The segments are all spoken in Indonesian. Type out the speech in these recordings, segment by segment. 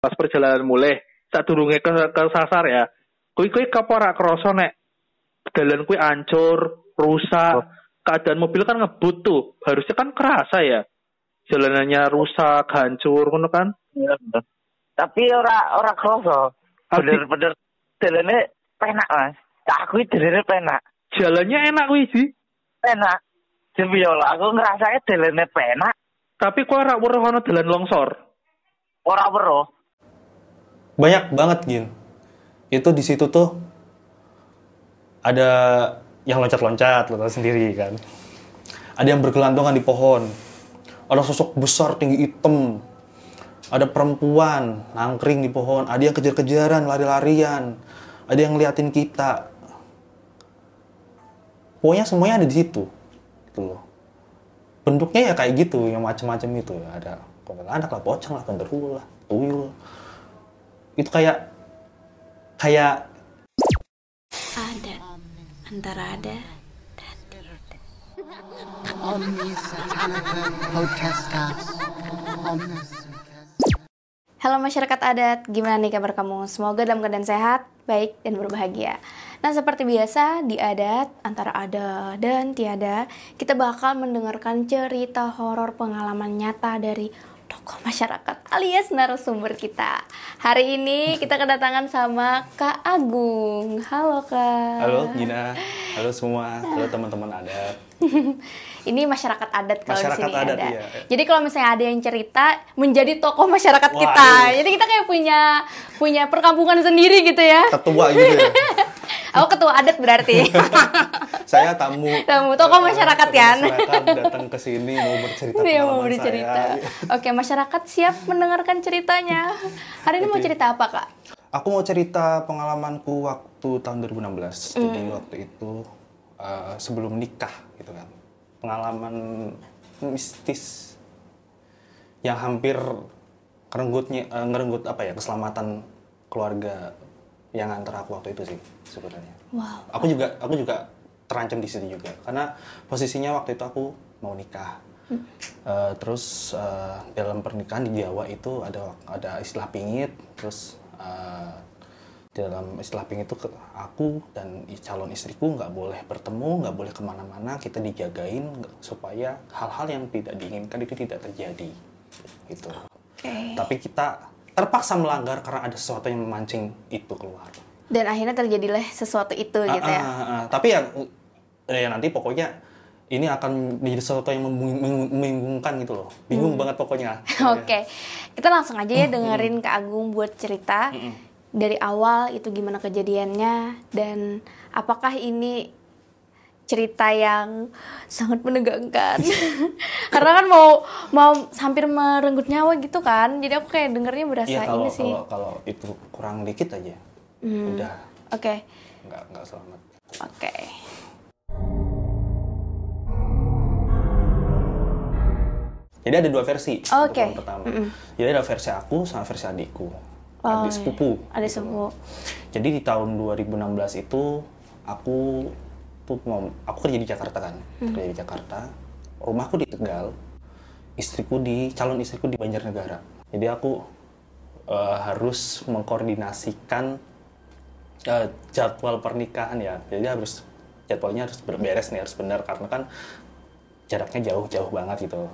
pas perjalanan mulai saat durunge ke, ke sasar ya. Kui kui kapora kroso nek. Jalan kui ancur rusak. Oh. keadaan mobil kan ngebut tuh. Harusnya kan kerasa ya. Jalanannya rusak hancur ngono kan? Ya, tapi ora ora kroso bener-bener jalannya penak mas. Aku itu jalannya penak. Jalannya enak wih sih penak. Demi Allah, aku ngerasanya jalannya penak. Tapi kok ora weruh dalan longsor? Ora weruh. Banyak banget, Gin. Itu di situ tuh ada yang loncat-loncat, lo tau sendiri kan. Ada yang bergelantungan di pohon. Ada sosok besar tinggi hitam. Ada perempuan nangkring di pohon. Ada yang kejar-kejaran, lari-larian. Ada yang ngeliatin kita. Pokoknya semuanya ada di situ gitu loh bentuknya ya kayak gitu yang macam-macam itu ya ada anak lah pocong lah genderuwo lah tuyul itu kayak kayak ada antara ada dan Halo masyarakat adat, gimana nih kabar kamu? Semoga dalam keadaan sehat, baik, dan berbahagia. Nah, seperti biasa di adat antara ada dan tiada, kita bakal mendengarkan cerita horor pengalaman nyata dari tokoh masyarakat alias narasumber kita. Hari ini kita kedatangan sama Kak Agung. Halo Kak. Halo Gina. Halo semua. Halo teman-teman adat. ini masyarakat adat kalau masyarakat di sini adat, ada. Iya. Jadi kalau misalnya ada yang cerita menjadi tokoh masyarakat Wah, kita. Aduh. Jadi kita kayak punya punya perkampungan sendiri gitu ya. Ketua gitu ya. Aku ketua adat berarti. saya tamu. Tamu tokoh masyarakat kan. Masyarakat datang ke sini mau bercerita Iya, mau bercerita. Saya. Oke, masyarakat siap mendengarkan ceritanya. Hari ini Oke. mau cerita apa, Kak? Aku mau cerita pengalamanku waktu tahun 2016. Hmm. Jadi waktu itu uh, sebelum nikah gitu kan. Pengalaman mistis yang hampir uh, ngerenggut apa ya keselamatan keluarga yang antar aku waktu itu sih sebenarnya. Wow. Aku juga aku juga terancam di situ juga karena posisinya waktu itu aku mau nikah. Hmm. Uh, terus uh, dalam pernikahan di Jawa itu ada ada istilah pingit, terus uh, dalam istilah pingit itu aku dan calon istriku nggak boleh bertemu, nggak boleh ke mana-mana, kita dijagain supaya hal-hal yang tidak diinginkan itu tidak terjadi, gitu. Okay. Tapi kita terpaksa melanggar karena ada sesuatu yang memancing itu keluar. Dan akhirnya terjadilah sesuatu itu uh, gitu ya. Uh, uh, tapi ya, ya nanti pokoknya ini akan menjadi sesuatu yang membingungkan gitu loh. Bingung hmm. banget pokoknya. Oke. Okay. Kita langsung aja ya dengerin Kak Agung buat cerita. Hmm. Dari awal itu gimana kejadiannya dan apakah ini cerita yang sangat menegangkan karena kan mau mau hampir merenggut nyawa gitu kan jadi aku kayak dengernya berasa ya, kalau, ini sih kalau kalau itu kurang dikit aja hmm. udah oke okay. nggak nggak selamat oke okay. Jadi ada dua versi. Oke. Okay. pertama. Mm -mm. Jadi ada versi aku sama versi adikku. Oh, adik iya. sepupu. Adik gitu. sepupu. Jadi di tahun 2016 itu aku tuh mau aku kerja di Jakarta kan hmm. kerja di Jakarta rumahku di Tegal istriku di calon istriku di Banjarnegara. Jadi aku uh, harus mengkoordinasikan uh, jadwal pernikahan ya. Jadi harus jadwalnya harus berberes nih harus benar. Karena kan jaraknya jauh-jauh banget gitu.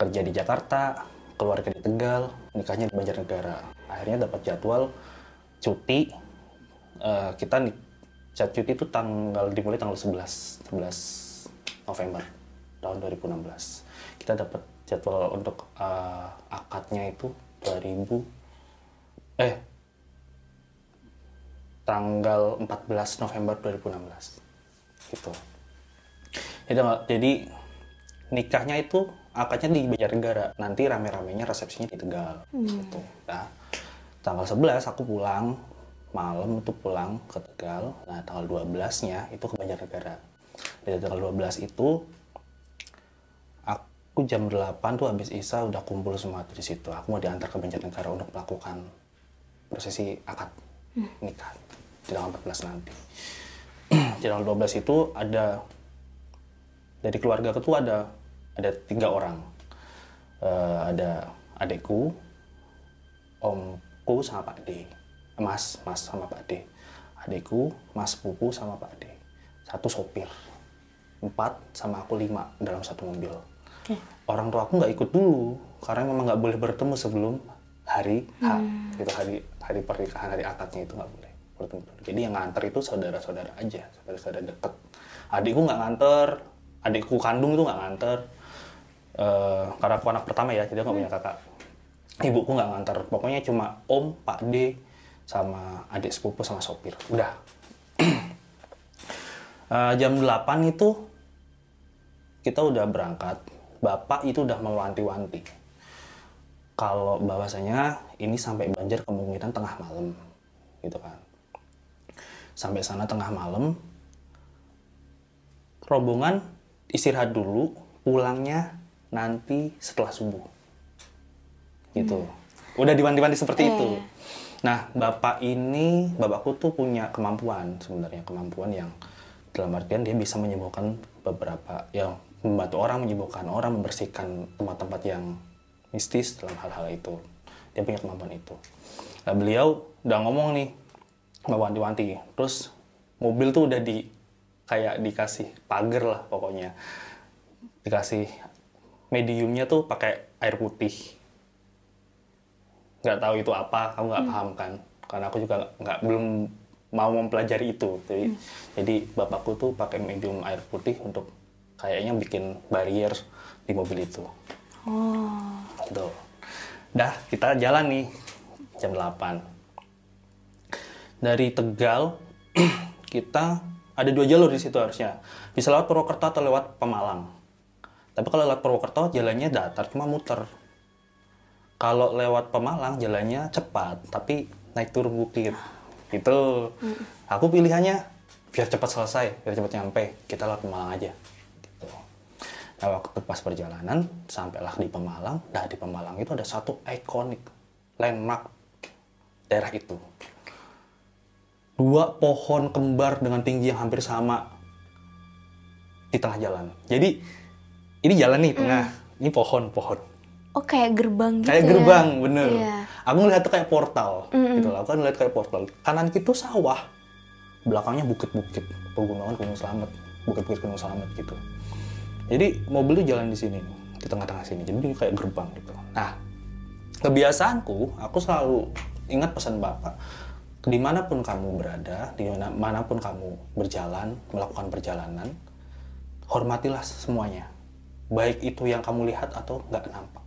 Kerja di Jakarta keluarga di Tegal nikahnya di Banjarnegara. Akhirnya dapat jadwal cuti uh, kita nih Cuti itu tanggal dimulai tanggal 11 11 November tahun 2016. Kita dapat jadwal untuk uh, akadnya itu 2000 eh tanggal 14 November 2016 gitu. Jadi, jadi nikahnya itu akadnya di Banjarnegara. Nanti rame-ramenya resepsinya di Tegal. Hmm. Gitu. Nah, tanggal 11 aku pulang malam itu pulang ke Tegal. Nah, tanggal 12-nya itu ke Banjarnegara. Dari tanggal 12 itu aku jam 8 tuh habis Isa udah kumpul semua di situ. Aku mau diantar ke Banjarnegara untuk melakukan prosesi akad nikah di tanggal 14 nanti. di tanggal 12 itu ada dari keluarga ketua ada ada tiga orang. Uh, ada adekku, omku sama Pak D mas mas sama Pak D. Adikku mas pupu sama Pak D. Satu sopir. Empat sama aku lima dalam satu mobil. Oke. orang tua aku nggak ikut dulu karena memang nggak boleh bertemu sebelum hari H Hmm. itu hari hari pernikahan hari akadnya itu nggak boleh bertemu dulu. jadi yang nganter itu saudara-saudara aja saudara-saudara deket. Adikku nggak nganter adikku kandung itu nggak nganter. Eh, karena aku anak pertama ya jadi aku nggak punya kakak. Ibuku nggak nganter. Pokoknya cuma om pak D sama adik sepupu sama sopir. Udah. Eh, jam 8 itu kita udah berangkat. Bapak itu udah mewanti-wanti. Kalau bahwasanya ini sampai banjir kemungkinan tengah malam gitu kan. Sampai sana tengah malam rombongan istirahat dulu pulangnya nanti setelah subuh. Gitu. Udah diwanti-wanti seperti Iya, itu. iya. Nah bapak ini bapakku tuh punya kemampuan sebenarnya kemampuan yang dalam artian dia bisa menyembuhkan beberapa yang membantu orang menyembuhkan orang membersihkan tempat-tempat yang mistis dalam hal-hal itu. Dia punya kemampuan itu. Nah, beliau udah ngomong nih mewanti-wanti terus mobil tuh udah di kayak dikasih pagar lah pokoknya. Dikasih mediumnya tuh pakai air putih nggak tahu itu apa kamu nggak paham kan. Karena aku juga nggak- belum mau mempelajari itu. Jadi jadi bapakku tuh pakai medium air putih untuk kayaknya bikin barrier di mobil itu. Oh. gitu. Dah kita jalan nih. Jam 8 dari Tegal kita ada dua jalur di situ harusnya. Bisa lewat Purwokerto atau lewat Pemalang. Tapi kalau lewat Purwokerto jalannya datar cuma muter kalau lewat Pemalang jalannya cepat tapi naik turun bukit. Itu. Aku pilihannya biar cepat selesai biar cepat nyampe. Kita lewat Pemalang aja gitu. Nah, waktu pas perjalanan sampailah di Pemalang. Nah di Pemalang itu ada satu ikonik landmark daerah itu. Dua pohon kembar dengan tinggi yang hampir sama di tengah jalan. Jadi ini jalan nih tengah. Ini pohon pohon Oh kayak gerbang gitu kayak ya? gerbang bener. Iya. aku ngeliat tuh kayak portal gitu loh. Aku ngeliat kayak portal. Kanan itu sawah. Belakangnya bukit-bukit. Pegunungan gunung selamat bukit-bukit gunung selamat gitu. Jadi mobil tuh jalan di sini di tengah-tengah sini. Jadi kayak gerbang gitu. Nah kebiasaanku aku selalu ingat pesan bapak. Di mana pun kamu berada di mana mana pun kamu berjalan melakukan perjalanan hormatilah semuanya. Baik itu yang kamu lihat atau nggak nampak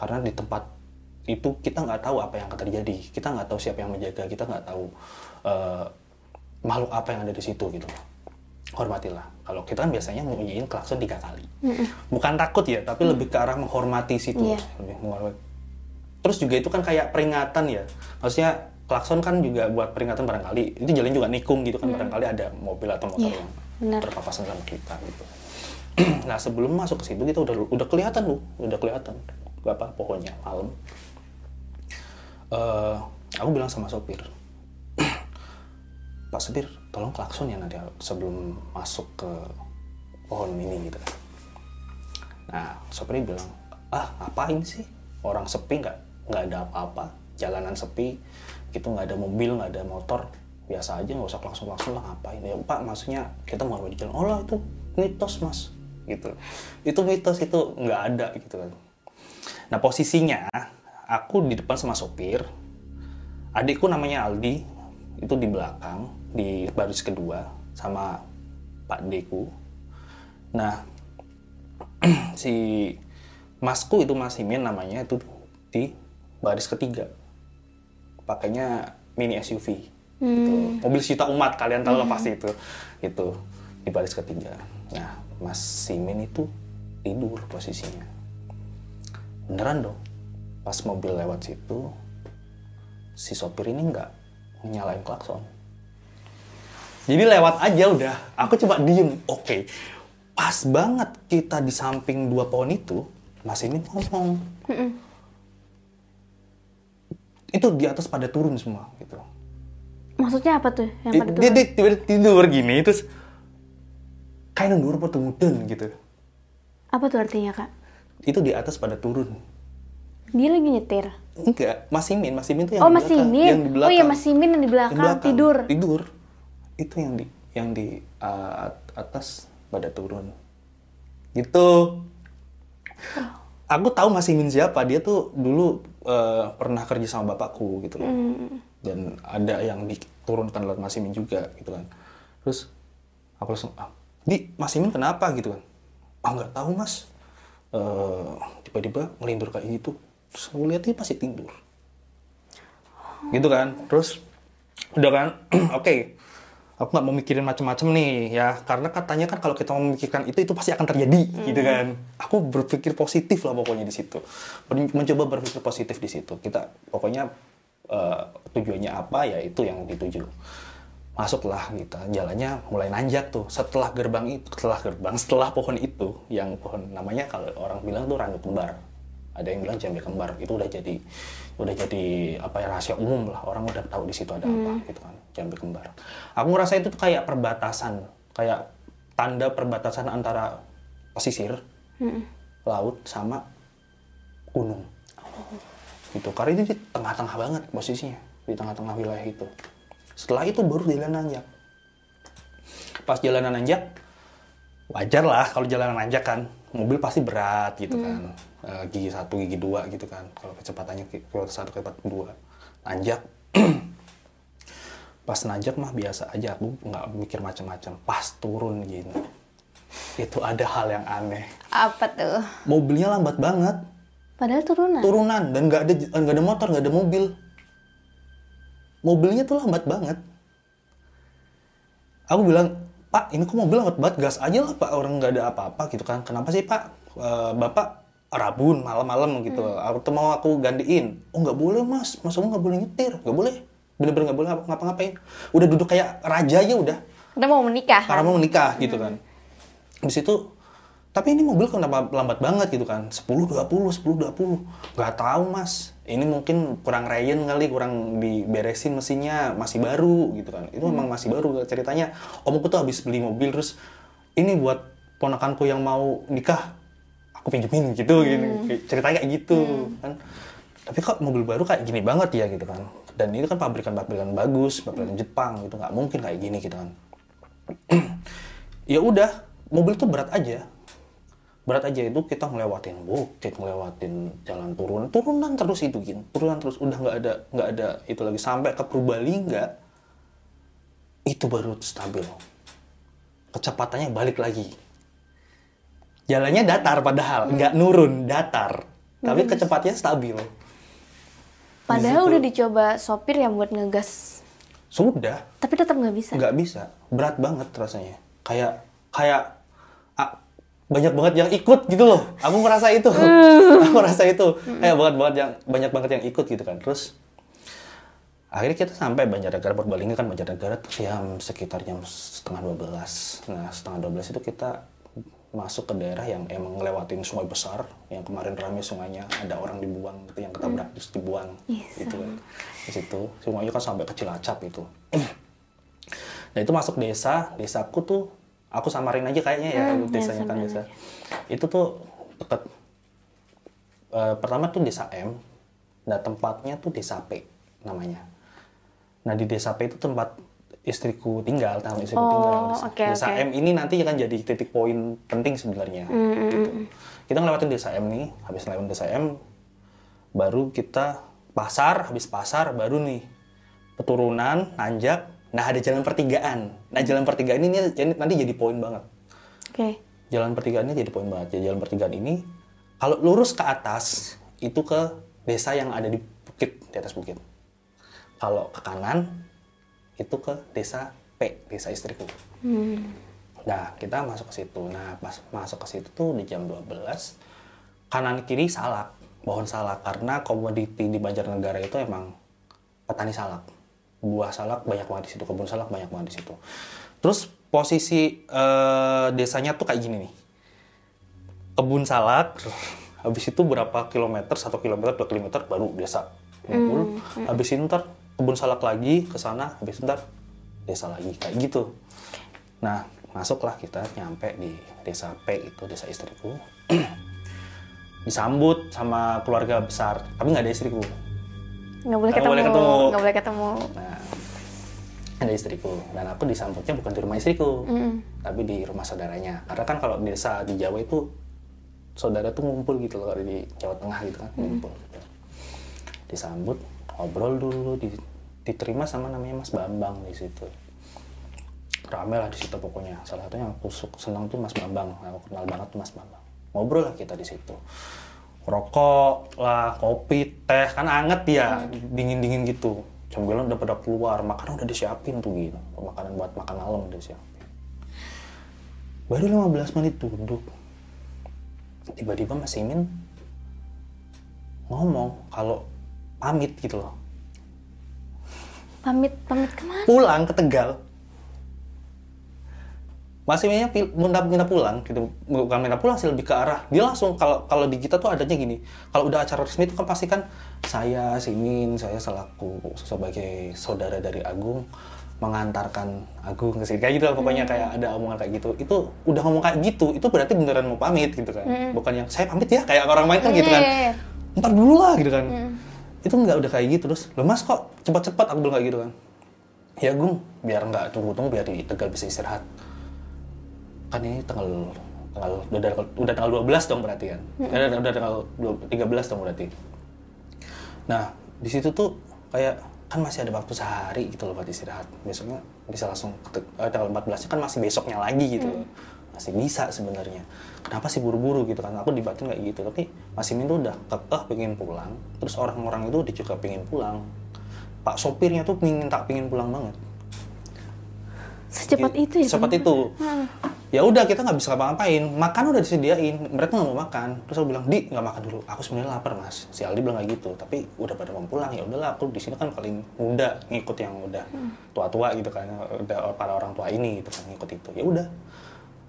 karena di tempat itu kita nggak tahu apa yang akan terjadi. Kita nggak tahu siapa yang menjaga. Kita nggak tahu eh, makhluk apa yang ada di situ gitu. Hormatilah. Kalau kita kan biasanya bunyiin klakson tiga kali. Bukan takut ya tapi lebih ke arah menghormati situ. Iya. lebih menghormati. Terus juga itu kan kayak peringatan ya. Maksudnya klakson kan juga buat peringatan barangkali. Itu jalan juga nikung gitu kan barangkali ada mobil atau motor Iya, yang benar. berpapasan sama kita gitu. Nah sebelum masuk ke situ kita udah udah kelihatan lu udah kelihatan apa pohonnya malam. Eh, aku bilang sama sopir Pak Sopir tolong klakson ya nanti sebelum masuk ke pohon ini gitu nah sopirnya bilang ah ngapain sih? Orang sepi nggak nggak ada apa-apa. Jalanan sepi gitu nggak ada mobil nggak ada motor. Biasa aja nggak usah klakson klakson lah ngapain? Ya pak maksudnya kita mau di jalan? Oh lah itu mitos mas gitu. Itu mitos itu nggak ada gitu kan nah posisinya aku di depan sama sopir. Adikku namanya Aldi itu di belakang di baris kedua sama Pak Deku. Nah si masku itu Mas Imin namanya itu di baris ketiga. Pakainya mini SUV gitu. mobil sita umat kalian tahu lah pasti itu. Itu di baris ketiga. Nah Mas Simin itu tidur posisinya beneran dong. Pas mobil lewat situ si sopir ini nggak nyalain klakson. Jadi lewat aja udah. Aku coba diem. Oke. Pas banget kita di samping dua pohon itu Mas Imin ngomong. Itu di atas pada turun semua gitu. Maksudnya apa tuh yang pada dia, turun? dia tiba tidur gini terus kayak nundur mudeng gitu. Apa tuh artinya kak? Itu di atas pada turun Dia lagi nyetir. Enggak, Mas Simin, Mas Simin tuh yang oh, di Mas belakang. Yang di belakang. Oh iya, Mas Simin yang di belakang, Yang belakang. tidur. Tidur. Itu yang di yang di uh, atas pada turun. Gitu. Aku tahu Mas Simin siapa. Dia tuh dulu uh, pernah kerja sama bapakku gitu loh. Dan ada yang diturunkan lewat Mas Simin juga gitu kan. Terus aku langsung, ah, di Mas Simin kenapa gitu kan? Ah nggak tahu Mas. Eh, tiba-tiba ngelindur kayak gitu. Terus aku lihat dia masih tidur. Gitu kan? Terus udah kan? Oke aku nggak mau mikirin macam-macam nih ya. Karena katanya kan kalau kita memikirkan itu itu pasti akan terjadi gitu kan? Aku berpikir positif lah pokoknya di situ. Men- mencoba berpikir positif di situ. Kita pokoknya eh, tujuannya apa ya itu yang dituju masuklah kita jalannya mulai nanjak tuh. Setelah gerbang itu setelah gerbang setelah pohon itu yang pohon namanya kalau orang bilang tuh randu kembar. Ada yang bilang jambe kembar. Itu udah jadi udah jadi apa ya rahasia umum lah. Orang udah tahu di situ ada apa gitu kan jambe kembar. Aku ngerasa itu tuh kayak perbatasan kayak tanda perbatasan antara pesisir laut sama gunung. Gitu. Karena itu di tengah-tengah banget posisinya di tengah-tengah wilayah itu setelah itu baru jalan nanjak. Pas jalanan nanjak wajar lah kalau jalanan nanjak kan. Mobil pasti berat gitu kan. Eh, gigi satu gigi dua gitu kan. Kalau kecepatannya ki- kilometer satu kilometer dua. Nanjak. Pas nanjak mah biasa aja aku nggak mikir macam-macam. Pas turun gini. Itu ada hal yang aneh. Apa tuh? mobilnya lambat banget. Padahal turunan. turunan dan nggak ada nggak ada motor nggak ada mobil mobilnya tuh lambat banget. Aku bilang pak ini kok mobil lambat banget? Gas aja lah pak. Orang nggak ada apa-apa gitu kan. Kenapa sih pak? Eh, bapak rabun malam-malam gitu. Atau mau aku gantiin. Oh nggak boleh mas. Mas aku nggak boleh nyetir. Nggak boleh. Bener-bener nggak boleh ngapa- ngapa-ngapain. Udah duduk kayak raja aja udah. Kita mau menikah. karena mau menikah gitu kan. Habis itu tapi ini mobil kenapa lambat banget gitu kan. 10 20 10 20 nggak tahu mas. Ini mungkin kurang rayen kali kurang diberesin mesinnya masih baru gitu kan. Itu memang masih baru ceritanya. Omku tuh habis beli mobil terus ini buat ponakanku yang mau nikah aku pinjemin gitu gini. Kayak ceritanya kayak gitu kan. Tapi kok mobil baru kayak gini banget ya gitu kan. Dan itu kan pabrikan-pabrikan bagus pabrikan Jepang gitu. Nggak mungkin kayak gini gitu kan. Ya udah mobil tuh berat aja berat aja itu kita ngelewatin bukit ngelewatin jalan turun. Turunan terus itu gitu turunan terus. Udah nggak ada nggak ada itu lagi. Sampai ke Purbalingga itu baru stabil. Kecepatannya balik lagi. Jalannya datar padahal nggak nurun datar. Tapi kecepatannya stabil. Padahal udah dicoba sopir yang buat ngegas. sudah. Tapi tetap nggak bisa. nggak bisa. Berat banget rasanya. Kayak kayak banyak banget yang ikut gitu loh. Aku ngerasa itu. Aku ngerasa itu. Kayak banget banget yang banyak banget yang ikut gitu kan. Terus akhirnya kita sampai Banjarnegara Purbalingga kan Banjarnegara tuh jam sekitar jam setengah 12 nah setengah 12 itu kita masuk ke daerah yang emang ngelewatin sungai besar yang kemarin rame sungainya ada orang dibuang gitu yang ketabrak terus dibuang gitu kan. di situ sungainya kan sampai ke Cilacap itu. Nah itu masuk desa desaku tuh aku samarin aja kayaknya ya Hmm, ya, desanya kan samarin desa itu tuh deket. Eh, pertama tuh desa M. Nah tempatnya tuh desa P namanya. Nah di desa P itu tempat istriku tinggal tempat istriku Oh, tinggal. desa, oke, desa oke. M ini nanti akan jadi titik poin penting sebenarnya. Hmm, gitu. kita ngelewatin desa M nih habis ngelewatin desa M baru kita pasar habis pasar baru nih keturunan nanjak nah ada jalan pertigaan nah jalan pertigaan ini nanti jadi poin banget Oke. jalan pertigaan ini jadi poin banget. Jadi jalan pertigaan ini kalau lurus ke atas itu ke desa yang ada di bukit di atas bukit. Kalau ke kanan itu ke desa P, desa istriku. Nah, kita masuk ke situ. Nah, pas masuk ke situ tuh di jam 12 kanan kiri salak, pohon salak karena komoditi di Banjarnegara itu emang petani salak. Buah salak banyak banget di situ, kebun salak banyak banget di situ. Terus posisi eh, desanya tuh kayak gini nih. Kebun salak, habis itu berapa kilometer, satu kilometer, dua kilometer baru desa. Ngumpul. Habis itu ntar kebun salak lagi ke sana, habis itu ntar desa lagi kayak gitu. Nah, masuklah kita nyampe di desa P itu desa istriku. disambut sama keluarga besar tapi nggak ada istriku nggak boleh ketemu. boleh ketemu. nggak boleh ketemu. Nah. Ada istriku. Dan aku disambutnya bukan di rumah istriku Mm. tapi di rumah saudaranya. Karena kan kalau di desa di Jawa itu saudara tuh ngumpul gitu loh kalau di Jawa Tengah gitu kan ngumpul gitu. disambut ngobrol dulu di- diterima sama namanya Mas Bambang di situ. Rame lah di situ pokoknya. Salah satunya yang aku senang tuh Mas Bambang. Aku kenal banget tuh Mas Bambang. Ngobrol lah kita di situ rokok lah kopi teh kan anget ya dingin dingin gitu. Jam udah pada keluar makanan udah disiapin tuh gitu. Makanan buat makan malam udah disiapin. Baru 15 menit duduk. Tiba-tiba Mas Imin ngomong kalau pamit gitu loh. Pamit pamit ke mana? Pulang ke Tegal masih minta, minta, minta pulang gitu. Bukan minta pulang sih lebih ke arah dia langsung kalau kalau di kita tuh adanya gini. Kalau udah acara resmi itu kan pasti kan saya Simin saya selaku sebagai saudara dari Agung mengantarkan Agung ke sini. Kayak gitu lah pokoknya kayak ada omongan kayak gitu. Itu udah ngomong kayak gitu itu berarti beneran mau pamit gitu kan. Bukan yang saya pamit ya kayak orang main kan gitu kan. Iya, iya, iya. ntar dulu lah gitu kan. Itu nggak udah kayak gitu terus lo mas kok cepat-cepat? Aku bilang kayak gitu kan. Ya Gung biar nggak tunggu-tunggu biar di Tegal bisa istirahat kan ini tanggal tanggal udah tanggal udah tanggal 12 dong berarti kan? Udah, udah tanggal 2 13 dong berarti. Nah di situ tuh kayak kan masih ada waktu sehari gitu loh buat istirahat. Besoknya bisa langsung ke eh, tanggal 14 kan masih besoknya lagi gitu loh. Masih bisa sebenarnya. Kenapa sih buru-buru gitu kan? Aku dibatin kayak gitu tapi masih Min tuh udah kekeh pengen pulang. Terus orang-orang itu udah juga pengen pulang. Pak sopirnya tuh pengen tak pengen pulang banget. Secepat Gitu. itu ya Secepat itu. Ya udah kita nggak bisa ngapa-ngapain. Makan udah disediain. Mereka nggak mau makan. Terus aku bilang, "Di, nggak makan dulu. Aku sebenarnya lapar, Mas." Si Aldi bilang kayak gitu. Tapi udah pada mau pulang. Ya udahlah, aku di sini kan paling muda ngikut yang udah tua-tua gitu kan. Udah para orang tua ini gitu kan ngikut itu. Ya udah.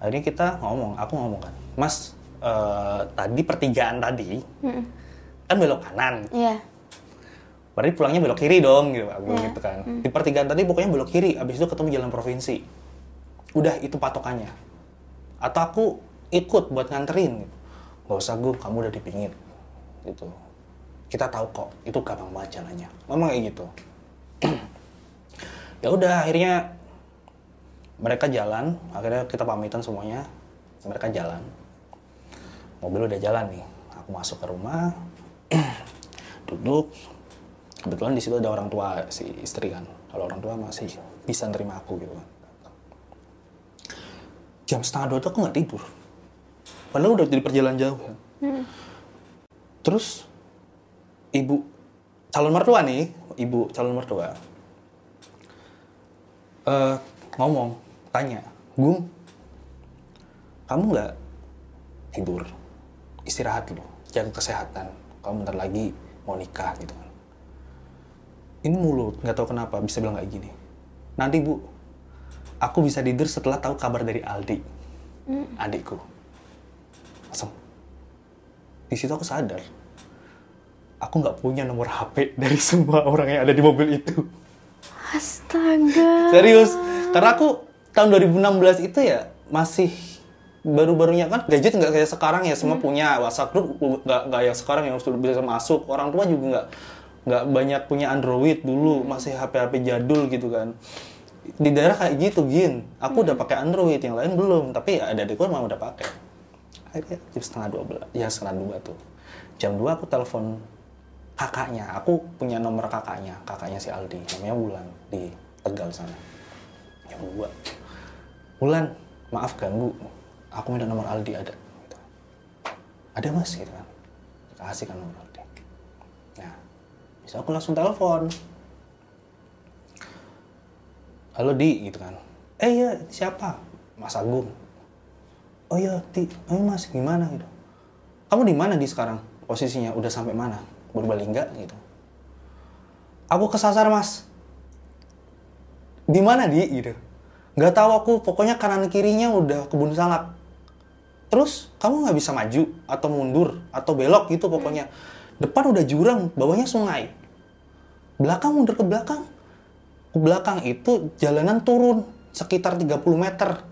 Akhirnya kita ngomong, aku ngomong kan, "Mas, eh, tadi pertigaan tadi kan belok kanan. iya Berarti pulangnya belok kiri dong gitu, aku bilang gitu kan. Di pertigaan tadi pokoknya belok kiri, abis itu ketemu jalan provinsi. Udah itu patokannya. Atau aku ikut buat nganterin gitu. Gak usah gue, kamu udah di pinggir. Gitu. Kita tahu kok, itu gampang banget jalannya. Ngomong kayak gitu. ya udah akhirnya mereka jalan, akhirnya kita pamitan semuanya. Mereka jalan. Mobil udah jalan nih. Aku masuk ke rumah, duduk, kebetulan di situ ada orang tua si istri kan kalau orang tua masih bisa nerima aku gitu kan jam setengah dua tuh aku nggak tidur. Padahal udah jadi perjalanan jauh. Kan terus ibu calon mertua nih ibu calon mertua. Eh ngomong tanya gung kamu nggak tidur? Istirahat dulu jaga kesehatan. Kamu bentar lagi mau nikah gitu kan. Ini mulut nggak tahu kenapa bisa bilang kayak gini. Nanti bu aku bisa tidur setelah tahu kabar dari Aldi. Adikku. Langsung di situ aku sadar. Aku nggak punya nomor HP dari semua orang yang ada di mobil itu. Astaga. Serius. Karena aku tahun 2016 itu ya masih baru-barunya kan gadget nggak kayak sekarang ya semua punya WhatsApp group nggak nggak yang sekarang yang sudah bisa masuk. Orang tua juga nggak nggak banyak punya Android dulu masih HP-HP jadul gitu kan di daerah kayak gitu gin. Aku udah pakai Android yang lain belum. Tapi ya ada adikku emang udah pakai. Akhirnya jam setengah dua belas ya setengah dua tuh. Jam dua aku telepon kakaknya. Aku punya nomor kakaknya kakaknya si Aldi. Namanya Wulan di Tegal sana. Jam dua. Wulan maaf ganggu. Aku minta nomor Aldi ada. Gitu. ada mas? Gitu kan. Kasih kan nomor Aldi. Nah bisa aku langsung telepon halo Di gitu kan. Eh iya siapa? Mas Agung. Oh iya Di oh iya, Mas gimana? gitu. Kamu di mana di sekarang? Posisinya udah sampai mana? Purbalingga gitu. Aku kesasar Mas. Di mana di? gitu. Nggak tahu aku. Pokoknya kanan kirinya udah kebun salak. Terus kamu nggak bisa maju atau mundur atau belok gitu pokoknya. Depan udah jurang bawahnya sungai. Belakang mundur ke belakang ke belakang itu jalanan turun sekitar 30 meter.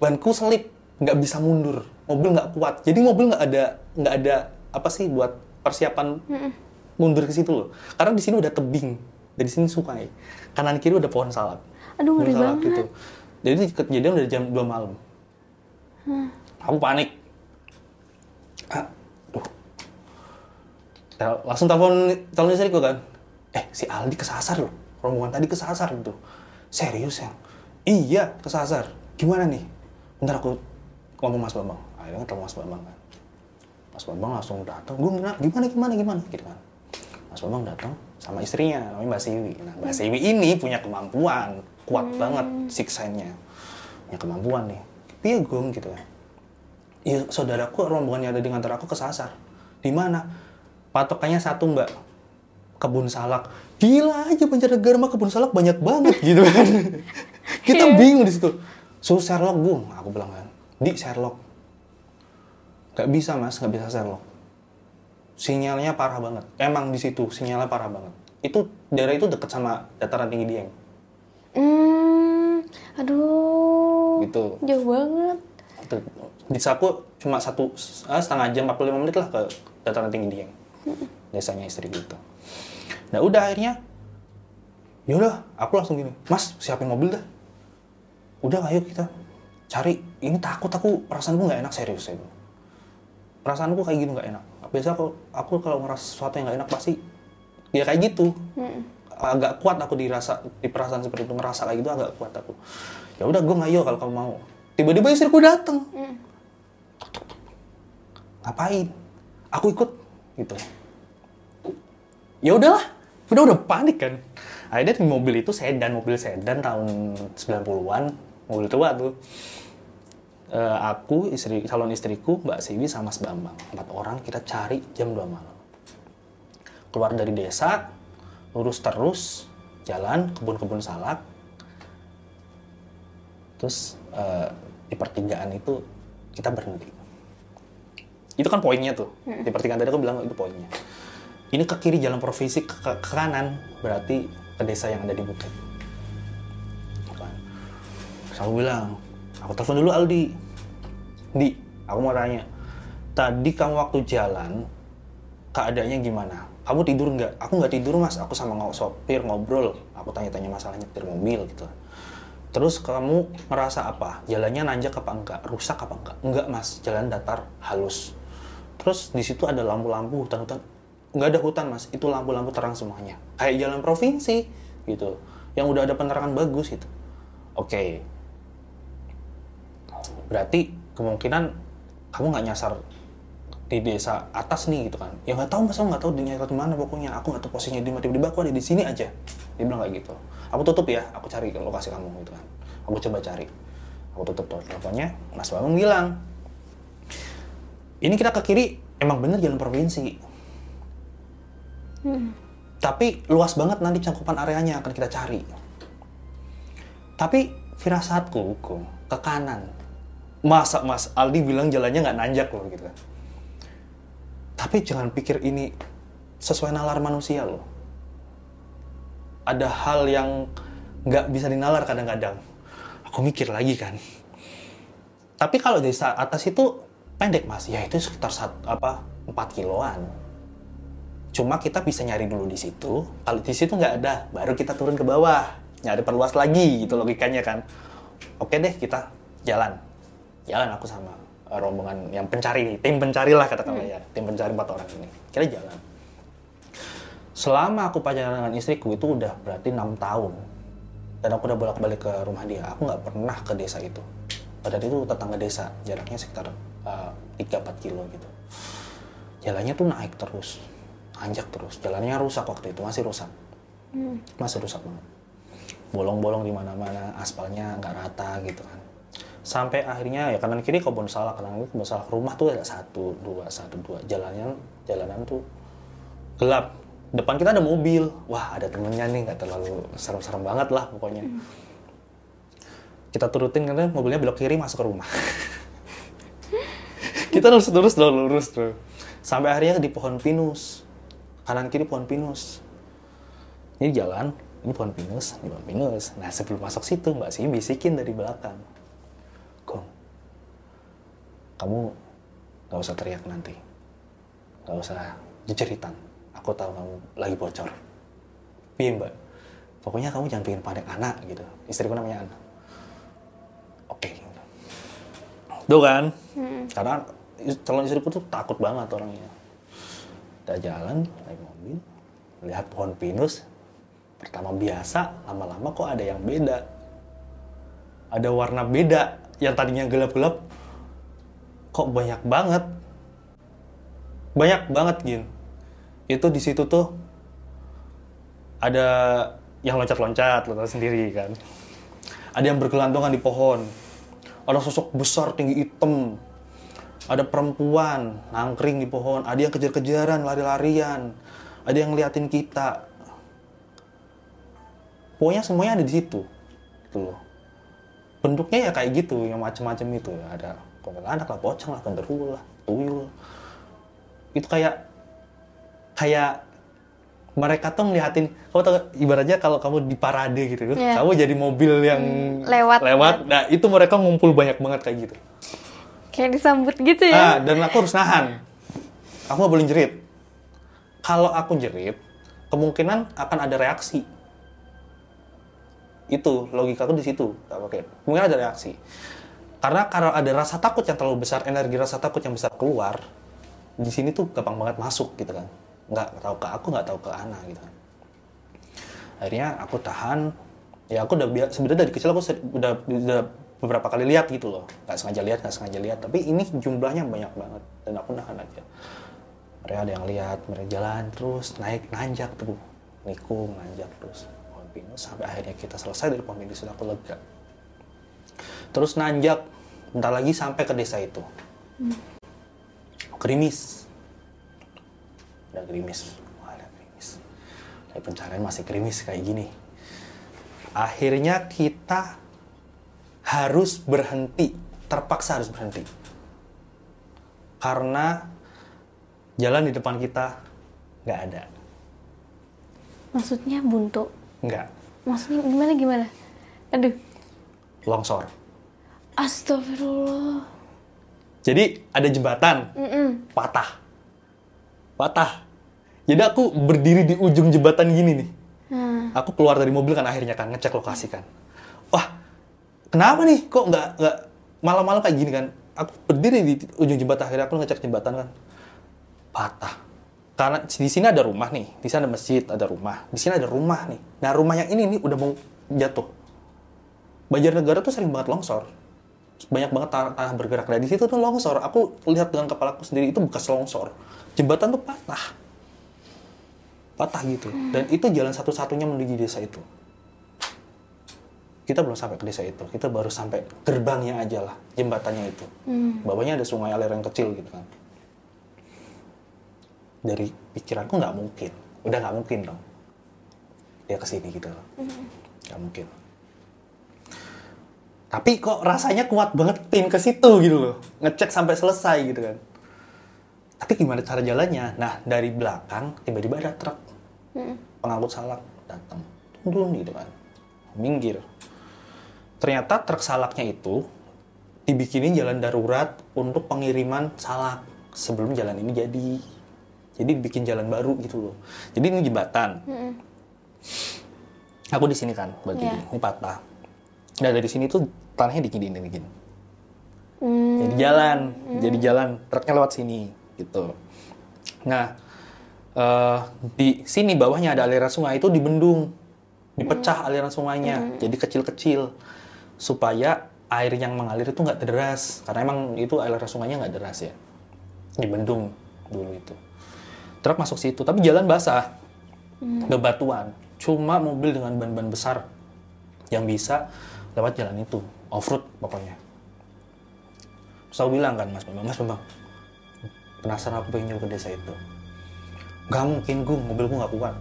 Banku selip nggak bisa mundur. Mobil nggak kuat. Jadi mobil nggak ada nggak ada apa sih buat persiapan mundur ke situ loh. Karena di sini udah tebing dari sini sungai. Kanan kiri udah pohon salak. Aduh, ngeri Pohon salak banget. gitu. Jadi kejadian udah jam 2 malam. Aku panik. Ah, duh. Tel- langsung telepon telepon istriku kan eh si Aldi kesasar loh. Rombongan tadi kesasar gitu. Serius ya iya kesasar. Gimana nih? Bentar aku ngomong Mas Bambang. Akhirnya telepon Mas Bambang kan. Mas Bambang langsung datang. Gue gimana gimana gimana gimana? Gitu kan. Mas Bambang datang sama istrinya namanya Mbak Siwi. Nah Mbak Siwi ini punya kemampuan. Kuat banget six sign-nya punya kemampuan nih. Piye gong gitu kan. Iya, saudaraku rombongan yang ada di ngantar aku kesasar. Di mana? Patokannya satu mbak, kebun salak. Gila aja Banjarnegara mah kebun salak banyak banget gitu kan. Kita bingung di situ. Suruh Sherlock bung, aku bilang kan. Di Sherlock. Gak bisa mas, gak bisa Sherlock. Sinyalnya parah banget. Emang di situ sinyalnya parah banget. Itu daerah itu deket sama dataran tinggi Dieng. Hmm, aduh. Gitu. Jauh banget. Itu. Di Saku cuma satu ah, setengah jam 45 menit lah ke dataran tinggi Dieng. Desanya istri gitu. Nah udah akhirnya, yaudah aku langsung gini, Mas siapin mobil dah. Udah ayo kita cari. Ini takut aku perasaanku nggak enak serius saya. bilang. Perasaanku kayak gini nggak enak. Biasa kalau aku kalau ngerasa sesuatu yang nggak enak pasti ya kayak gitu. Agak kuat aku dirasa di perasaan seperti itu ngerasa kayak gitu agak kuat aku. Ya udah gue ngayo kalau kamu mau. Tiba-tiba istriku datang ngapain aku ikut gitu ya udahlah udah udah panik kan? Akhirnya di mobil itu sedan mobil sedan tahun 90-an mobil tua tuh. Eh, aku istri calon istriku Mbak Siwi sama Mas Bambang. Empat orang kita cari jam 2 malam. Keluar dari desa lurus terus jalan kebun-kebun salak. Terus eh, di pertigaan itu kita berhenti. Itu kan poinnya tuh. Di pertigaan tadi aku bilang itu poinnya ini ke kiri jalan provinsi ke, ke- ke kanan. Berarti ke desa yang ada di bukit. Aku bilang aku telepon dulu Aldi. Di aku mau tanya. Tadi kamu waktu jalan keadaannya gimana? Kamu tidur nggak? Aku nggak tidur mas. Aku sama ngo- sopir ngobrol. Aku tanya-tanya masalah nyetir mobil gitu. Terus kamu ngerasa apa? Jalannya nanjak apa enggak? Rusak apa enggak? Enggak mas, jalan datar, halus. Terus di situ ada lampu-lampu, hutan-hutan. Enggak ada hutan mas, itu lampu-lampu terang semuanya. Kayak jalan provinsi gitu, yang udah ada penerangan bagus gitu. Oke, berarti kemungkinan kamu nggak nyasar di desa atas nih gitu kan? Ya nggak tahu mas. Aku nggak tahu di di mana pokoknya. Aku nggak tahu posisinya di mana. Tiba-tiba aku ada di sini aja. Dia bilang kayak gitu. Aku tutup ya. Aku cari lokasi kamu gitu kan. Aku coba cari. Aku tutup teleponnya. Mas bambang bilang ini kita ke kiri. Emang bener jalan provinsi tapi luas banget nanti cangkupan areanya akan kita cari. Tapi firasatku Gung, ke kanan. Masa mas Aldi bilang jalannya nggak nanjak loh gitu kan. Tapi jangan pikir ini sesuai nalar manusia loh. Ada hal yang nggak bisa dinalar kadang-kadang. Aku mikir lagi kan. Tapi kalau dari atas itu pendek mas. Ya itu sekitar sat, apa 4 kiloan cuma kita bisa nyari dulu di situ. Kalau di situ nggak ada baru kita turun ke bawah. Nyari perluas lagi gitu logikanya kan. Oke deh kita jalan. Jalan aku sama eh, rombongan yang pencari nih tim pencari lah katakanlah ya tim pencari empat orang ini. Kita jalan. Selama aku pacaran dengan istriku itu udah berarti enam tahun. Dan aku udah bolak balik ke rumah dia. Aku nggak pernah ke desa itu. Padahal itu tetangga desa. Jaraknya sekitar tiga 3-4 kilo gitu. Jalannya tuh naik terus anjak terus. Jalannya rusak waktu itu masih rusak. Masih rusak banget. Bolong-bolong di mana-mana aspalnya nggak rata gitu kan. Sampai akhirnya ya kanan kiri kebun salak kanan kiri kebun salak. Rumah tuh ada satu dua satu dua. Jalannya jalanan tuh gelap. Depan kita ada mobil. Wah ada temennya nih nggak terlalu serem-serem banget lah pokoknya. Kita turutin karena mobilnya belok kiri masuk ke rumah. Kita lurus lurus loh lurus tuh sampai akhirnya di pohon pinus kanan kiri pohon pinus. Ini jalan ini pohon pinus ini pohon pinus. Nah sebelum masuk situ mbak sih bisikin dari belakang. Gong. Kamu nggak usah teriak nanti. Nggak usah jejeritan. Aku tahu kamu lagi bocor. Iya mbak? Pokoknya kamu jangan bikin panik anak gitu. Istriku namanya Ana. Oke. Tuh kan? Karena is- calon istriku tuh takut banget orangnya kita jalan naik mobil lihat pohon pinus. Pertama biasa lama-lama kok ada yang beda. Ada warna beda yang tadinya gelap-gelap. Kok banyak banget? Banyak banget gin. Itu di situ tuh ada yang loncat-loncat lo sendiri kan. Ada yang bergelantungan di pohon. Ada sosok besar tinggi hitam ada perempuan nangkring di pohon ada yang kejar-kejaran lari-larian ada yang ngeliatin kita. Pokoknya semuanya ada di situ gitu loh. Bentuknya ya kayak gitu yang macam-macam itu. Ya ada kuntilanak lah pocong lah genderuwo lah tuyul. Itu kayak kayak mereka tuh ngeliatin kamu tau gak, ibaratnya kalau kamu di parade gitu Iya. kamu jadi mobil yang lewat. lewat. Nah itu mereka ngumpul banyak banget kayak gitu Kayak disambut gitu ya. ah dan aku harus nahan. Aku nggak boleh jerit. Kalau aku jerit kemungkinan akan ada reaksi. Itu logika aku di situ. Pakai mungkin ada reaksi. Karena kalau ada rasa takut yang terlalu besar energi rasa takut yang besar keluar di sini tuh gampang banget masuk gitu kan. Nggak tahu ke aku nggak tahu ke Ana gitu kan. Akhirnya aku tahan. Ya aku udah sebenarnya dari kecil aku udah, udah beberapa kali lihat gitu loh. Nggak sengaja lihat nggak sengaja lihat. Tapi ini jumlahnya banyak banget. Dan aku nahan aja. Mereka ada yang lihat mereka jalan terus. Naik nanjak tuh. Nikung nanjak terus. Pohon pinus sampai akhirnya kita selesai dari pohon pinus aku lega. Terus nanjak. Bentar lagi sampai ke desa itu. Gerimis. Ada gerimis. Wah, ada gerimis. Dari pencarian masih gerimis kayak gini. Akhirnya kita harus berhenti terpaksa harus berhenti karena jalan di depan kita nggak ada Maksudnya buntu. nggak Maksudnya gimana gimana? Aduh. longsor Astagfirullah. jadi ada jembatan Mm-mm. patah patah jadi aku berdiri di ujung jembatan gini nih Nah, aku keluar dari mobil kan akhirnya kan ngecek lokasi kan kenapa nih? Kok nggak nggak malam-malam kayak gini kan? Aku berdiri di ujung jembatan akhirnya aku ngecek jembatan kan. Patah. Karena di sini ada rumah nih di sana ada masjid ada rumah. Di sini ada rumah nih. Nah rumah yang ini nih udah mau jatuh. Banjarnegara tuh sering banget longsor. Banyak banget tanah, tanah bergerak. Nah di situ tuh longsor. Aku lihat dengan kepalaku sendiri itu bekas longsor. Jembatan tuh patah. Patah gitu. Dan itu jalan satu-satunya menuju desa itu kita belum sampai ke desa itu. Kita baru sampai gerbangnya aja lah jembatannya itu. Bawahnya ada sungai alir yang kecil gitu kan. Dari pikiranku nggak mungkin. Udah nggak mungkin dong. Dia ke sini gitu loh. Nggak mungkin. Tapi kok rasanya kuat banget pin ke situ gitu loh. Ngecek sampai selesai gitu kan. Tapi gimana cara jalannya? Nah dari belakang tiba-tiba ada truk. Pengangkut salak datang. Turun gitu kan. Minggir ternyata truk salaknya itu dibikinin jalan darurat untuk pengiriman salak sebelum jalan ini jadi. Jadi dibikin jalan baru gitu loh. Jadi ini jembatan. Aku di sini kan berdiri Iya. ini patah. Nah dari sini tuh tanahnya dikini dikini Hmm. jadi jalan jadi jalan truknya lewat sini gitu. Nah eh, di sini bawahnya ada aliran sungai itu dibendung dipecah aliran sungainya. Jadi kecil-kecil supaya air yang mengalir itu nggak deras. Karena emang itu aliran sungainya nggak deras ya. Dibendung dulu itu. Truk masuk situ tapi jalan basah. Bebatuan. Cuma mobil dengan ban-ban besar yang bisa lewat jalan itu. Off road pokoknya. Terus aku bilang kan Mas Bambang, Mas Bambang, penasaran aku pengen nyoba ke desa itu. Gak mungkin gue, mobilku gak kuat.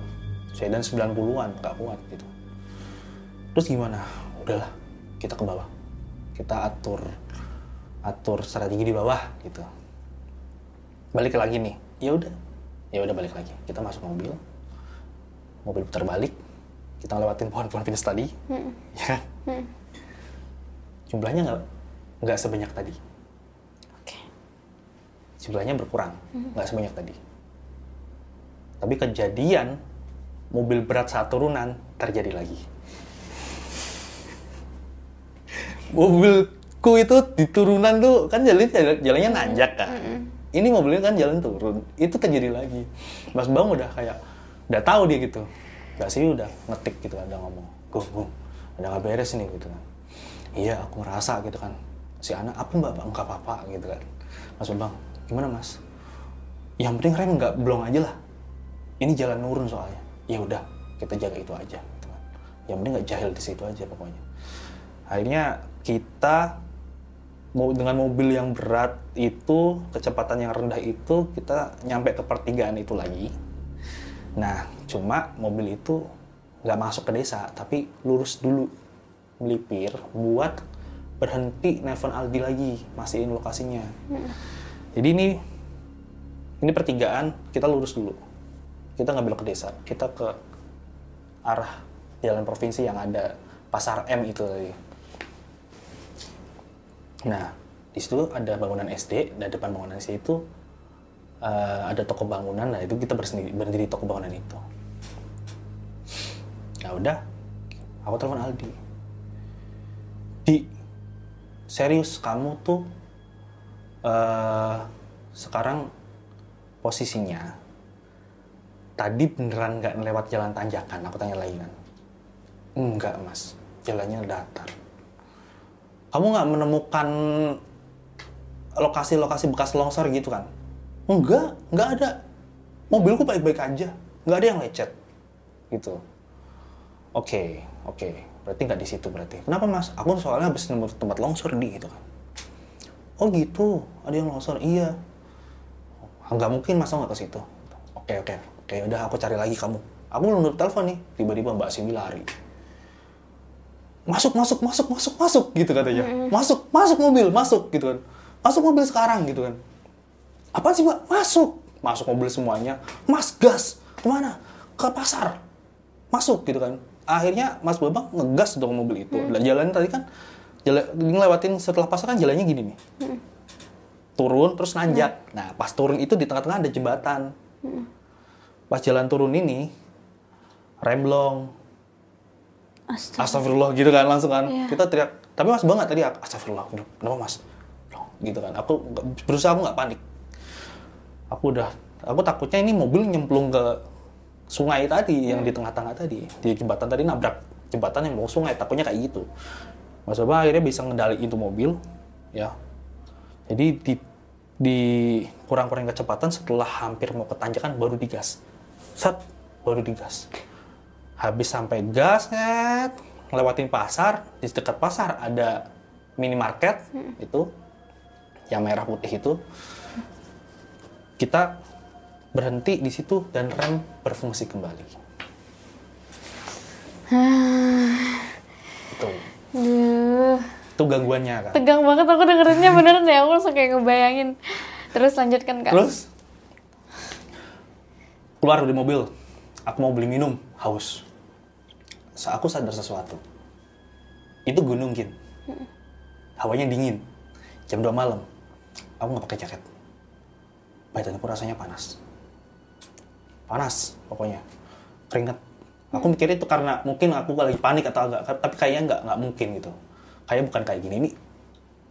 Sedan 90-an, gak kuat gitu. Terus gimana? Udahlah, kita ke bawah. Kita atur atur strategi di bawah gitu. Balik lagi nih. Ya udah. Ya udah balik lagi. Kita masuk mobil. Mobil putar balik. Kita lewatin pohon-pohon pinus tadi. Ya. kan? Jumlahnya nggak nggak sebanyak tadi. Oke. jumlahnya berkurang nggak sebanyak tadi tapi kejadian mobil berat saat turunan terjadi lagi mobilku itu di turunan tuh kan jalan jalannya nanjak kan? Ini mobilnya kan jalan turun itu terjadi lagi. Mas bang udah kayak udah tahu dia gitu. Gak sih udah ngetik gitu kan udah ngomong gue gue udah nggak beres nih gitu kan. Iya aku ngerasa gitu kan. Si anak apa mbak? Mbak nggak apa-apa gitu kan. Mas bang gimana mas? Yang penting rem nggak blong aja lah. Ini jalan nurun soalnya. Ya udah kita jaga itu aja gitu kan. yang penting nggak jahil di situ aja pokoknya. Akhirnya kita mau dengan mobil yang berat itu kecepatan yang rendah itu kita nyampe ke pertigaan itu lagi. Nah cuma mobil itu nggak masuk ke desa tapi lurus dulu melipir buat berhenti nelfon Aldi lagi mastiin lokasinya. Jadi ini ini pertigaan kita lurus dulu. Kita nggak belok ke desa kita ke arah jalan provinsi yang ada pasar M itu tadi nah di situ ada bangunan SD dan depan bangunan SD itu eh, ada toko bangunan. Nah itu kita bersendiri berdiri di toko bangunan itu. Ya udah aku telepon Aldi. Di serius kamu tuh eh sekarang posisinya tadi beneran nggak lewat jalan tanjakan? Aku tanya lagi kan. Enggak mas. Jalannya datar kamu nggak menemukan lokasi-lokasi bekas longsor gitu kan? Enggak nggak ada. Mobilku baik-baik aja. Nggak ada yang lecet. Gitu. Oke oke. Berarti nggak di situ berarti. Kenapa mas? Aku soalnya habis nemu tempat longsor di gitu kan. Oh gitu. Ada yang longsor. Iya. "Ah, nggak mungkin mas nggak ke situ? Oke oke oke. Udah aku cari lagi kamu. Aku nutup telepon nih. Tiba-tiba mbak Simi lari masuk masuk masuk masuk masuk gitu katanya. Masuk masuk mobil masuk gitu kan. Masuk mobil sekarang gitu kan. Apa sih mbak masuk. Masuk mobil semuanya. Mas gas. Ke mana? Ke pasar. Masuk gitu kan. Akhirnya mas babang ngegas dong mobil itu. Dan jalan tadi kan jalan ngelewatin setelah pasar kan jalannya gini nih. Turun terus nanjak. Nah pas turun itu di tengah-tengah ada jembatan. Pas jalan turun ini remblong Astaga. astagfirullah gitu kan langsung kan. Iya. kita teriak tapi mas banget tadi astagfirullah. Kenapa mas? Gitu kan. Aku berusaha aku nggak panik. Aku udah aku takutnya ini mobil nyemplung ke sungai tadi yang di tengah-tengah tadi. Di jembatan tadi nabrak jembatan yang mau sungai takutnya kayak gitu. Mas Baba akhirnya bisa ngendali itu mobil ya. Jadi di di kurang-kurang kecepatan setelah hampir mau ke tanjakan baru digas. Set baru digas habis sampai gas net ngelewatin pasar di dekat pasar ada minimarket itu yang merah putih itu. Kita berhenti di situ dan rem berfungsi kembali. Itu Duh, itu gangguannya kan tegang banget aku dengerinnya beneran deh aku langsung kayak ngebayangin. Terus lanjutkan kak. Terus? Keluar dari mobil. Aku mau beli minum haus so, aku sadar sesuatu. Itu gunung Kin. Hawanya dingin. Jam 2 malam. Aku nggak pakai jaket. Badanku rasanya panas. Panas pokoknya. Keringet aku mikir itu karena mungkin aku lagi panik atau agak tapi kayaknya nggak nggak mungkin gitu. Kayak bukan kayak gini. Ini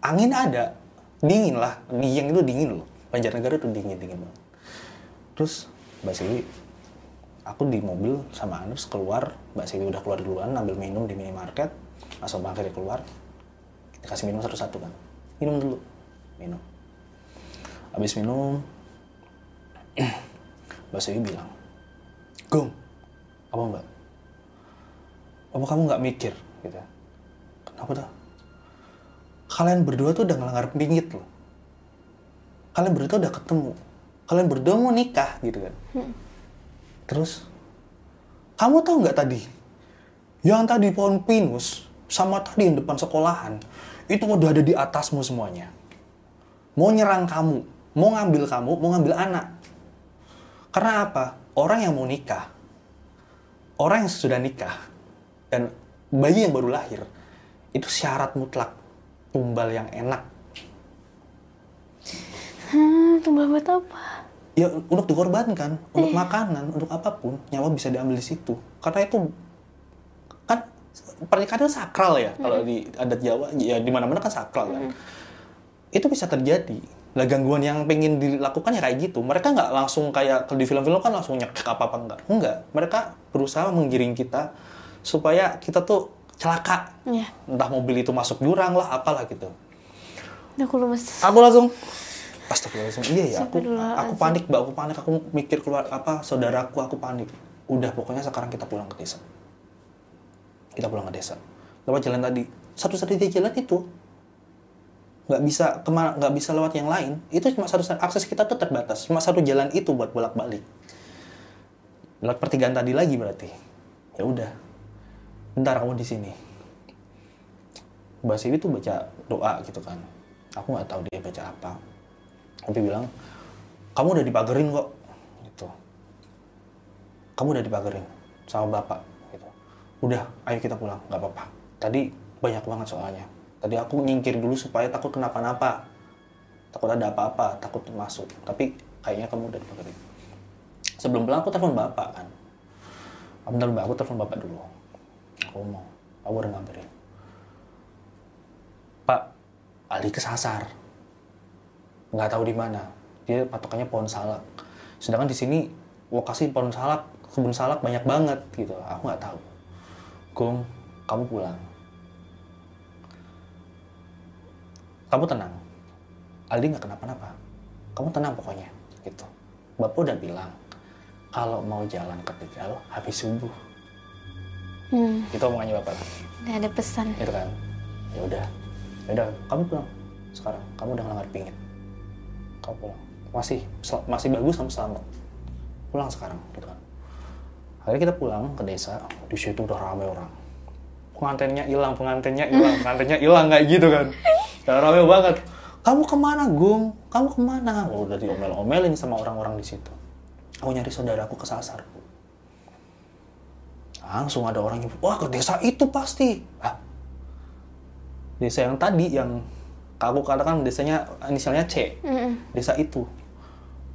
angin ada. Dingin lah. Dieng itu dingin loh. Banjarnegara itu dingin dingin banget. Terus Mbak Siwi aku di mobil sama Anders keluar Mbak Siwi udah keluar duluan ambil minum di minimarket langsung bangkit keluar. Kita kasih minum satu-satu kan. Minum dulu. Minum. Habis minum Mbak Siwi bilang Gong apa mbak? Apa kamu nggak mikir? Gitu kenapa tuh kalian berdua tuh udah ngelanggar pingit loh. Kalian berdua tuh udah ketemu. Kalian berdua mau nikah gitu kan terus kamu tahu nggak tadi? Yang tadi pohon pinus sama tadi yang depan sekolahan itu udah ada di atasmu semuanya. Mau nyerang kamu mau ngambil kamu mau ngambil anak. Karena apa? Orang yang mau nikah orang yang sudah nikah dan bayi yang baru lahir itu syarat mutlak tumbal yang enak. Hmm, tumbal buat apa? Ya untuk dikorbankan untuk makanan untuk apa pun nyawa bisa diambil di situ. Karena itu kan pernikahan itu sakral ya kalau di adat Jawa ya di mana-mana kan sakral kan. Itu bisa terjadi. Lah gangguan yang pengen dilakukan ya kayak gitu. Mereka nggak langsung kayak kalau di film-film kan langsung nyekek apa apa enggak enggak mereka berusaha menggiring kita supaya kita tuh celaka. Iya. entah mobil itu masuk jurang lah apalah gitu. Aku lemes. aku langsung Astagfirullahaladzim, iya ya, aku, aku panik mbak, aku panik, aku mikir keluar apa saudaraku, aku panik. Udah, pokoknya sekarang kita pulang ke desa. Kita pulang ke desa. Lewat jalan tadi, satu-satunya jalan itu nggak bisa ke mana, nggak bisa lewat yang lain. Itu cuma satu akses kita tuh terbatas, cuma satu jalan itu buat bolak-balik. Lewat pertigaan tadi lagi berarti. Ya udah, bentar kamu di sini. Mbak Siwi tuh baca doa gitu kan. Aku nggak tahu dia baca apa tapi bilang kamu udah dipagerin kok. Gitu. Kamu udah dipagerin sama bapak. Gitu. Udah ayo kita pulang. Nggak apa-apa. Tadi banyak banget soalnya. Tadi aku nyingkir dulu supaya takut kenapa-napa. Takut ada apa-apa takut masuk. Tapi kayaknya kamu udah dipagerin. Sebelum pulang aku telepon bapak kan. Ah, bentar mbak. Aku telepon bapak dulu. Aku mau. Aku udah ngabarin pak Ali kesasar nggak tahu di mana. Dia patokannya pohon salak. Sedangkan di sini lokasi pohon salak kebun salak banyak banget gitu. Aku nggak tahu. Gong kamu pulang. Kamu tenang. Aldi nggak kenapa-napa. Kamu tenang pokoknya gitu. Bapak udah bilang kalau mau jalan ke Tegal habis subuh. Hmm, itu omongannya bapak nggak ada pesan. gitu kan? Ya udah. Ya udah kamu pulang. Sekarang kamu udah ngelamar pingin pulang masih masih bagus kamu selamat. Pulang sekarang gitu kan. Akhirnya kita pulang ke desa di situ udah rame orang. Pengantennya hilang pengantennya hilang pengantennya hilang kayak gitu kan. Udah rame banget. Kamu ke mana Gung? Kamu ke mana? Oh, udah diomel-omelin sama orang-orang di situ. Aku nyari saudaraku kesasar langsung ada orang yang wah ke desa itu pasti. Ah. Desa yang tadi yang aku katakan desanya inisialnya C. Mm-mm. desa itu.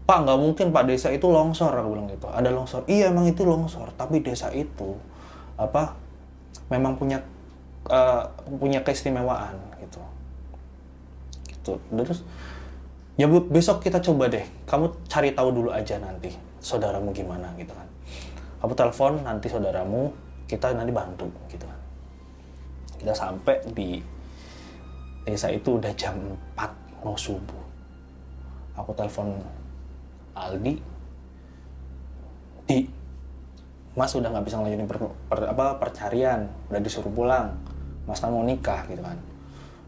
Pak nggak mungkin pak desa itu longsor aku bilang gitu. Ada longsor. Iya emang itu longsor tapi desa itu apa memang punya eh, punya keistimewaan gitu. Gitu. Terus ya besok kita coba deh. Kamu cari tahu dulu aja nanti saudaramu gimana gitu kan. Kamu telepon nanti saudaramu kita nanti bantu gitu kan. Kita sampai di desa itu udah jam 4 mau subuh. Aku telepon Aldi. Di Mas udah nggak bisa ngelanjutin per, per- apa percarian. Udah disuruh pulang. Mas kan mau nikah gitu kan.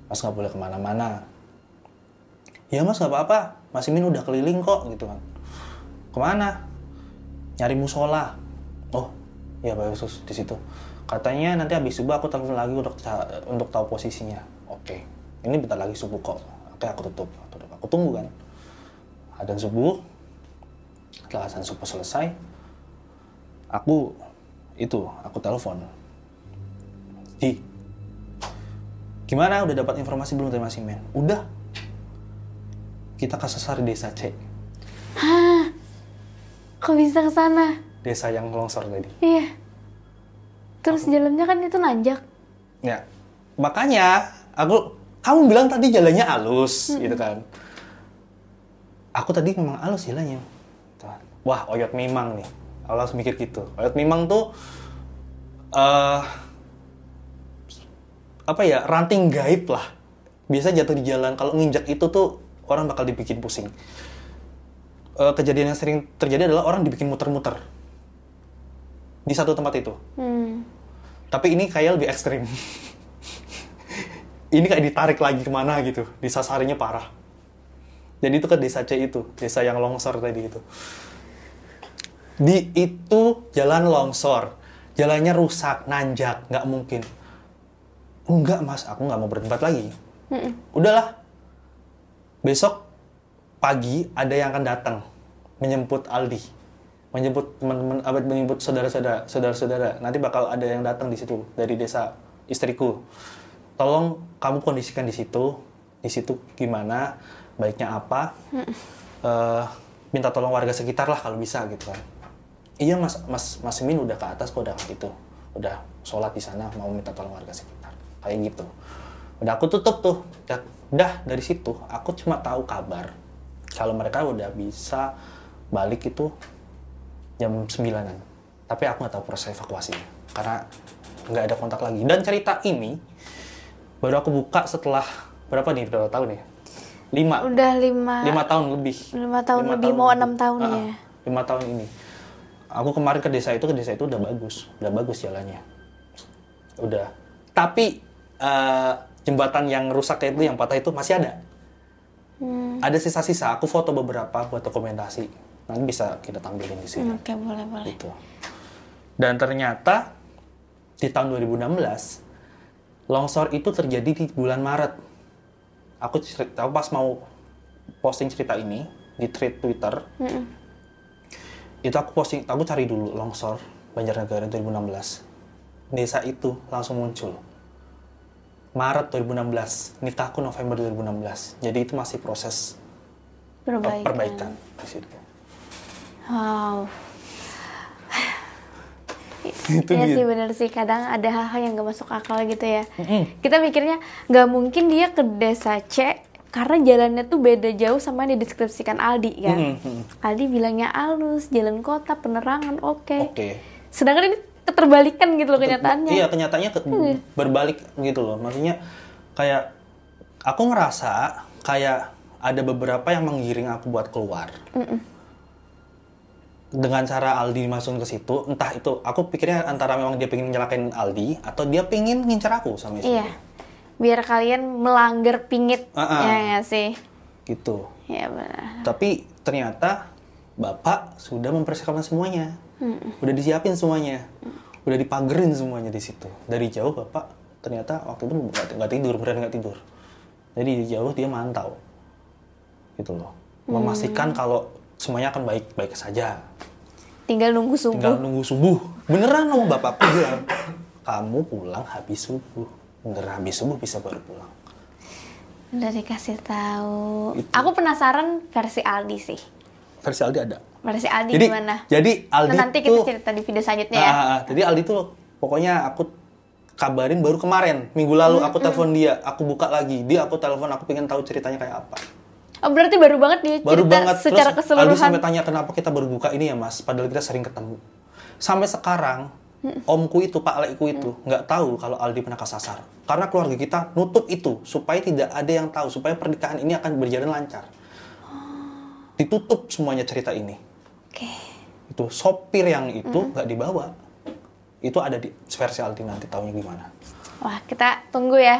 Mas nggak boleh ke mana-mana. Ya Mas nggak apa-apa. Mas Imin udah keliling kok gitu kan. Ke mana? Nyari musola. Oh ya Pak Yesus di situ. Katanya nanti habis subuh aku telepon lagi untuk untuk tahu posisinya. Oke ini bentar lagi subuh kok. Oke aku tutup. Tutup. Aku tunggu kan? Adzan subuh. Setelah adzan subuh selesai aku itu aku telepon. Di gimana? Udah dapat informasi belum dari Mas Imen udah. Kita kesasar di desa C Kok bisa ke sana? desa yang longsor tadi. Iya. Terus jalannya kan itu nanjak. Ya, makanya aku kamu bilang tadi jalannya halus gitu kan. Aku tadi memang halus jalannya. Wah, oyot memang nih. Aku langsung mikir gitu. Oyot memang tuh eh apa ya ranting gaib lah. Biasa jatuh di jalan. Kalau nginjak itu tuh orang bakal dibikin pusing. Eh, kejadian yang sering terjadi adalah orang dibikin muter-muter di satu tempat itu. Hmm. Tapi ini kayak lebih ekstrim. ini kayak ditarik lagi ke mana gitu. Disasarinya parah. Jadi itu ke desa C itu. Desa yang longsor tadi itu. Di itu jalan longsor. Jalannya rusak, nanjak. Nggak mungkin. Enggak mas, aku nggak mau berdebat lagi. Udahlah. Besok pagi ada yang akan datang. Menyemput Aldi menjemput teman-teman menjemput saudara-saudara saudara-saudara nanti bakal ada yang datang di situ dari desa istriku tolong kamu kondisikan di situ. Di situ gimana? Baiknya apa? Eh, minta tolong warga sekitar lah kalau bisa gitu kan. Iya mas mas mas Min udah ke atas kok udah itu udah sholat di sana mau minta tolong warga sekitar. Kayak gitu. Udah aku tutup tuh. Udah, udah dari situ. Aku cuma tahu kabar. Kalau mereka udah bisa balik itu jam 9-an tapi aku nggak tahu proses evakuasinya. Karena nggak ada kontak lagi. Dan cerita ini baru aku buka setelah berapa nih? Berapa tahun ya? Lima. Udah lima, lima tahun lebih. lima tahun lebih, mau enam tahun Ah, ya. lima tahun ini. Aku kemarin ke desa itu ke desa itu udah bagus. Udah bagus jalannya. Udah. Tapi eh, jembatan yang rusak itu yang patah itu masih ada. Hmm, ada sisa-sisa. Aku foto beberapa buat dokumentasi nanti bisa kita tampilin di sini. Oke, boleh, boleh. gitu. Dan ternyata di tahun 2016 longsor itu terjadi di bulan Maret aku cerita aku pas mau posting cerita ini di thread Twitter Mm-mm. itu aku posting aku cari dulu longsor Banjarnegara 2016 desa itu langsung muncul Maret 2016 nikahku November 2016 jadi itu masih proses Perbaikan. perbaikan di situ Wow. Itu Iya dia sih bener sih kadang ada hal-hal yang gak masuk akal gitu ya. Mm-mm. Kita mikirnya nggak mungkin dia ke desa C karena jalannya tuh beda jauh sama yang dideskripsikan Aldi kan. Mm-mm, mm-mm. Aldi bilangnya halus, jalan kota, penerangan oke. oke Sedangkan ini keterbalikan gitu loh kenyataannya. Iya, kenyataannya ke- berbalik gitu loh. Maksudnya kayak aku ngerasa kayak ada beberapa yang menggiring aku buat keluar. Dengan cara Aldi masukin ke situ, entah itu aku pikirnya antara memang dia pengen nyelakain Aldi atau dia pengen ngincer aku sama istri. Iya. Biar kalian melanggar pingit Ah, ah. ya nggak sih? Gitu. Ya benar. Tapi ternyata Bapak sudah mempersiapkan semuanya. Udah disiapin semuanya. Udah dipagerin semuanya di situ. Dari jauh Bapak ternyata waktu itu nggak tidur, beneran nggak tidur. Jadi di jauh dia mantau. Gitu loh. Memastikan kalau semuanya akan baik-baik saja. Tinggal nunggu subuh. Tinggal nunggu subuh. Beneran sama Bapakku bilang, kamu pulang habis subuh. Beneran habis subuh bisa baru pulang. Udah dikasih tahu. Itu. Aku penasaran versi Aldi sih. Versi Aldi ada. Versi Aldi Jadi, gimana? jadi Aldi Nah, nanti tuh kita cerita di video selanjutnya ya. Ah, ah, ah. jadi Aldi tuh pokoknya aku kabarin baru kemarin minggu lalu aku telepon dia aku buka lagi dia aku telepon aku pengen tahu ceritanya kayak apa Oh berarti baru banget dia baru cerita banget. Secara Terus keseluruhan. Aldi sampai tanya kenapa kita baru buka ini ya mas? Padahal kita sering ketemu. Sampai sekarang omku itu pak lekku itu nggak tahu kalau Aldi pernah kesasar karena keluarga kita nutup itu supaya tidak ada yang tahu supaya pernikahan ini akan berjalan lancar. Ditutup semuanya cerita ini. Oke. itu sopir yang itu nggak dibawa. Itu ada di versi Aldi nanti tahunya gimana. Wah kita tunggu ya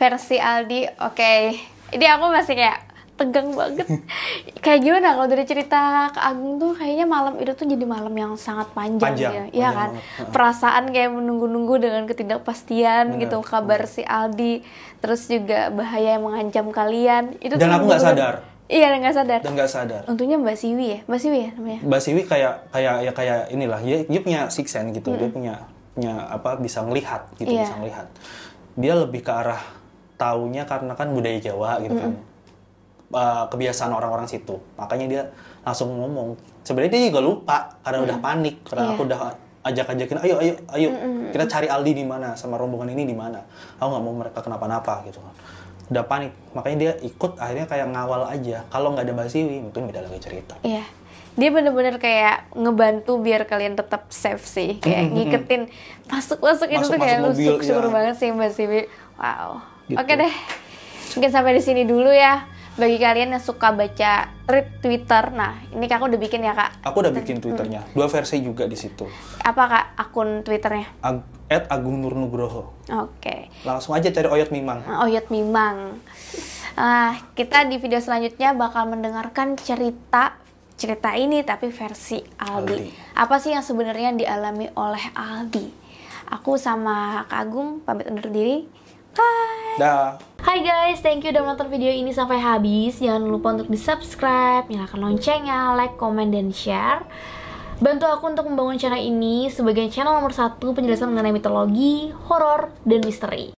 versi Aldi. Oke. Ini aku masih kayak tegang banget. kayak gimana kalau dari cerita ke Agung tuh kayaknya malam itu tuh jadi malam yang sangat panjang, Panjang, ya. Iya kan? banget. Perasaan kayak menunggu-nunggu dengan ketidakpastian Bener, gitu kabar si Aldi. Terus juga bahaya yang mengancam kalian. Itu Dan aku nggak sadar. Iya, nggak sadar. dan nggak sadar Untungnya Mbak Siwi ya, Mbak Siwi ya namanya. Mbak Siwi kayak kayak ya kayak inilah dia, dia punya six sense gitu dia punya punya apa bisa melihat gitu Iya. bisa melihat dia lebih ke arah taunya karena kan budaya Jawa gitu kan Uh, kebiasaan orang-orang situ makanya dia langsung ngomong sebenarnya dia juga lupa karena udah panik karena Iya. aku udah ajak-ajakin ayo ayo ayo kita cari Aldi di mana sama rombongan ini di mana aku nggak mau mereka kenapa-napa gitu kan udah panik makanya dia ikut akhirnya kayak ngawal aja kalau nggak ada Mbak Siwi mungkin beda lagi cerita Iya. Dia bener-bener kayak ngebantu biar kalian tetap safe sih. Kayak ngiketin masuk-masuk itu Masuk- tuh kayak lu syukur iya. banget sih Mbak Siwi. Wow. Gitu. Oke deh. Mungkin sampai di sini dulu ya. Bagi kalian yang suka baca tweet Twitter. Nah, ini Kak udah bikin ya, Kak. Aku udah bikin twitternya, dua versi juga di situ. Apa Kak akun Twitternya? Ag at Agung Nur Nugroho. Oke. Langsung aja cari Oyot Mimang. Oyot Mimang. Ah, kita di video selanjutnya bakal mendengarkan cerita cerita ini tapi versi Aldi. Aldi. Apa sih yang sebenarnya dialami oleh Aldi? Aku sama Kak Agung pamit undur diri. Bye. Dah. Hai guys, thank you udah menonton video ini sampai habis. Jangan lupa untuk di-subscribe, nyalakan loncengnya, like, comment, dan share. Bantu aku untuk membangun channel ini sebagai channel nomor satu penjelasan mengenai mitologi, horor, dan misteri.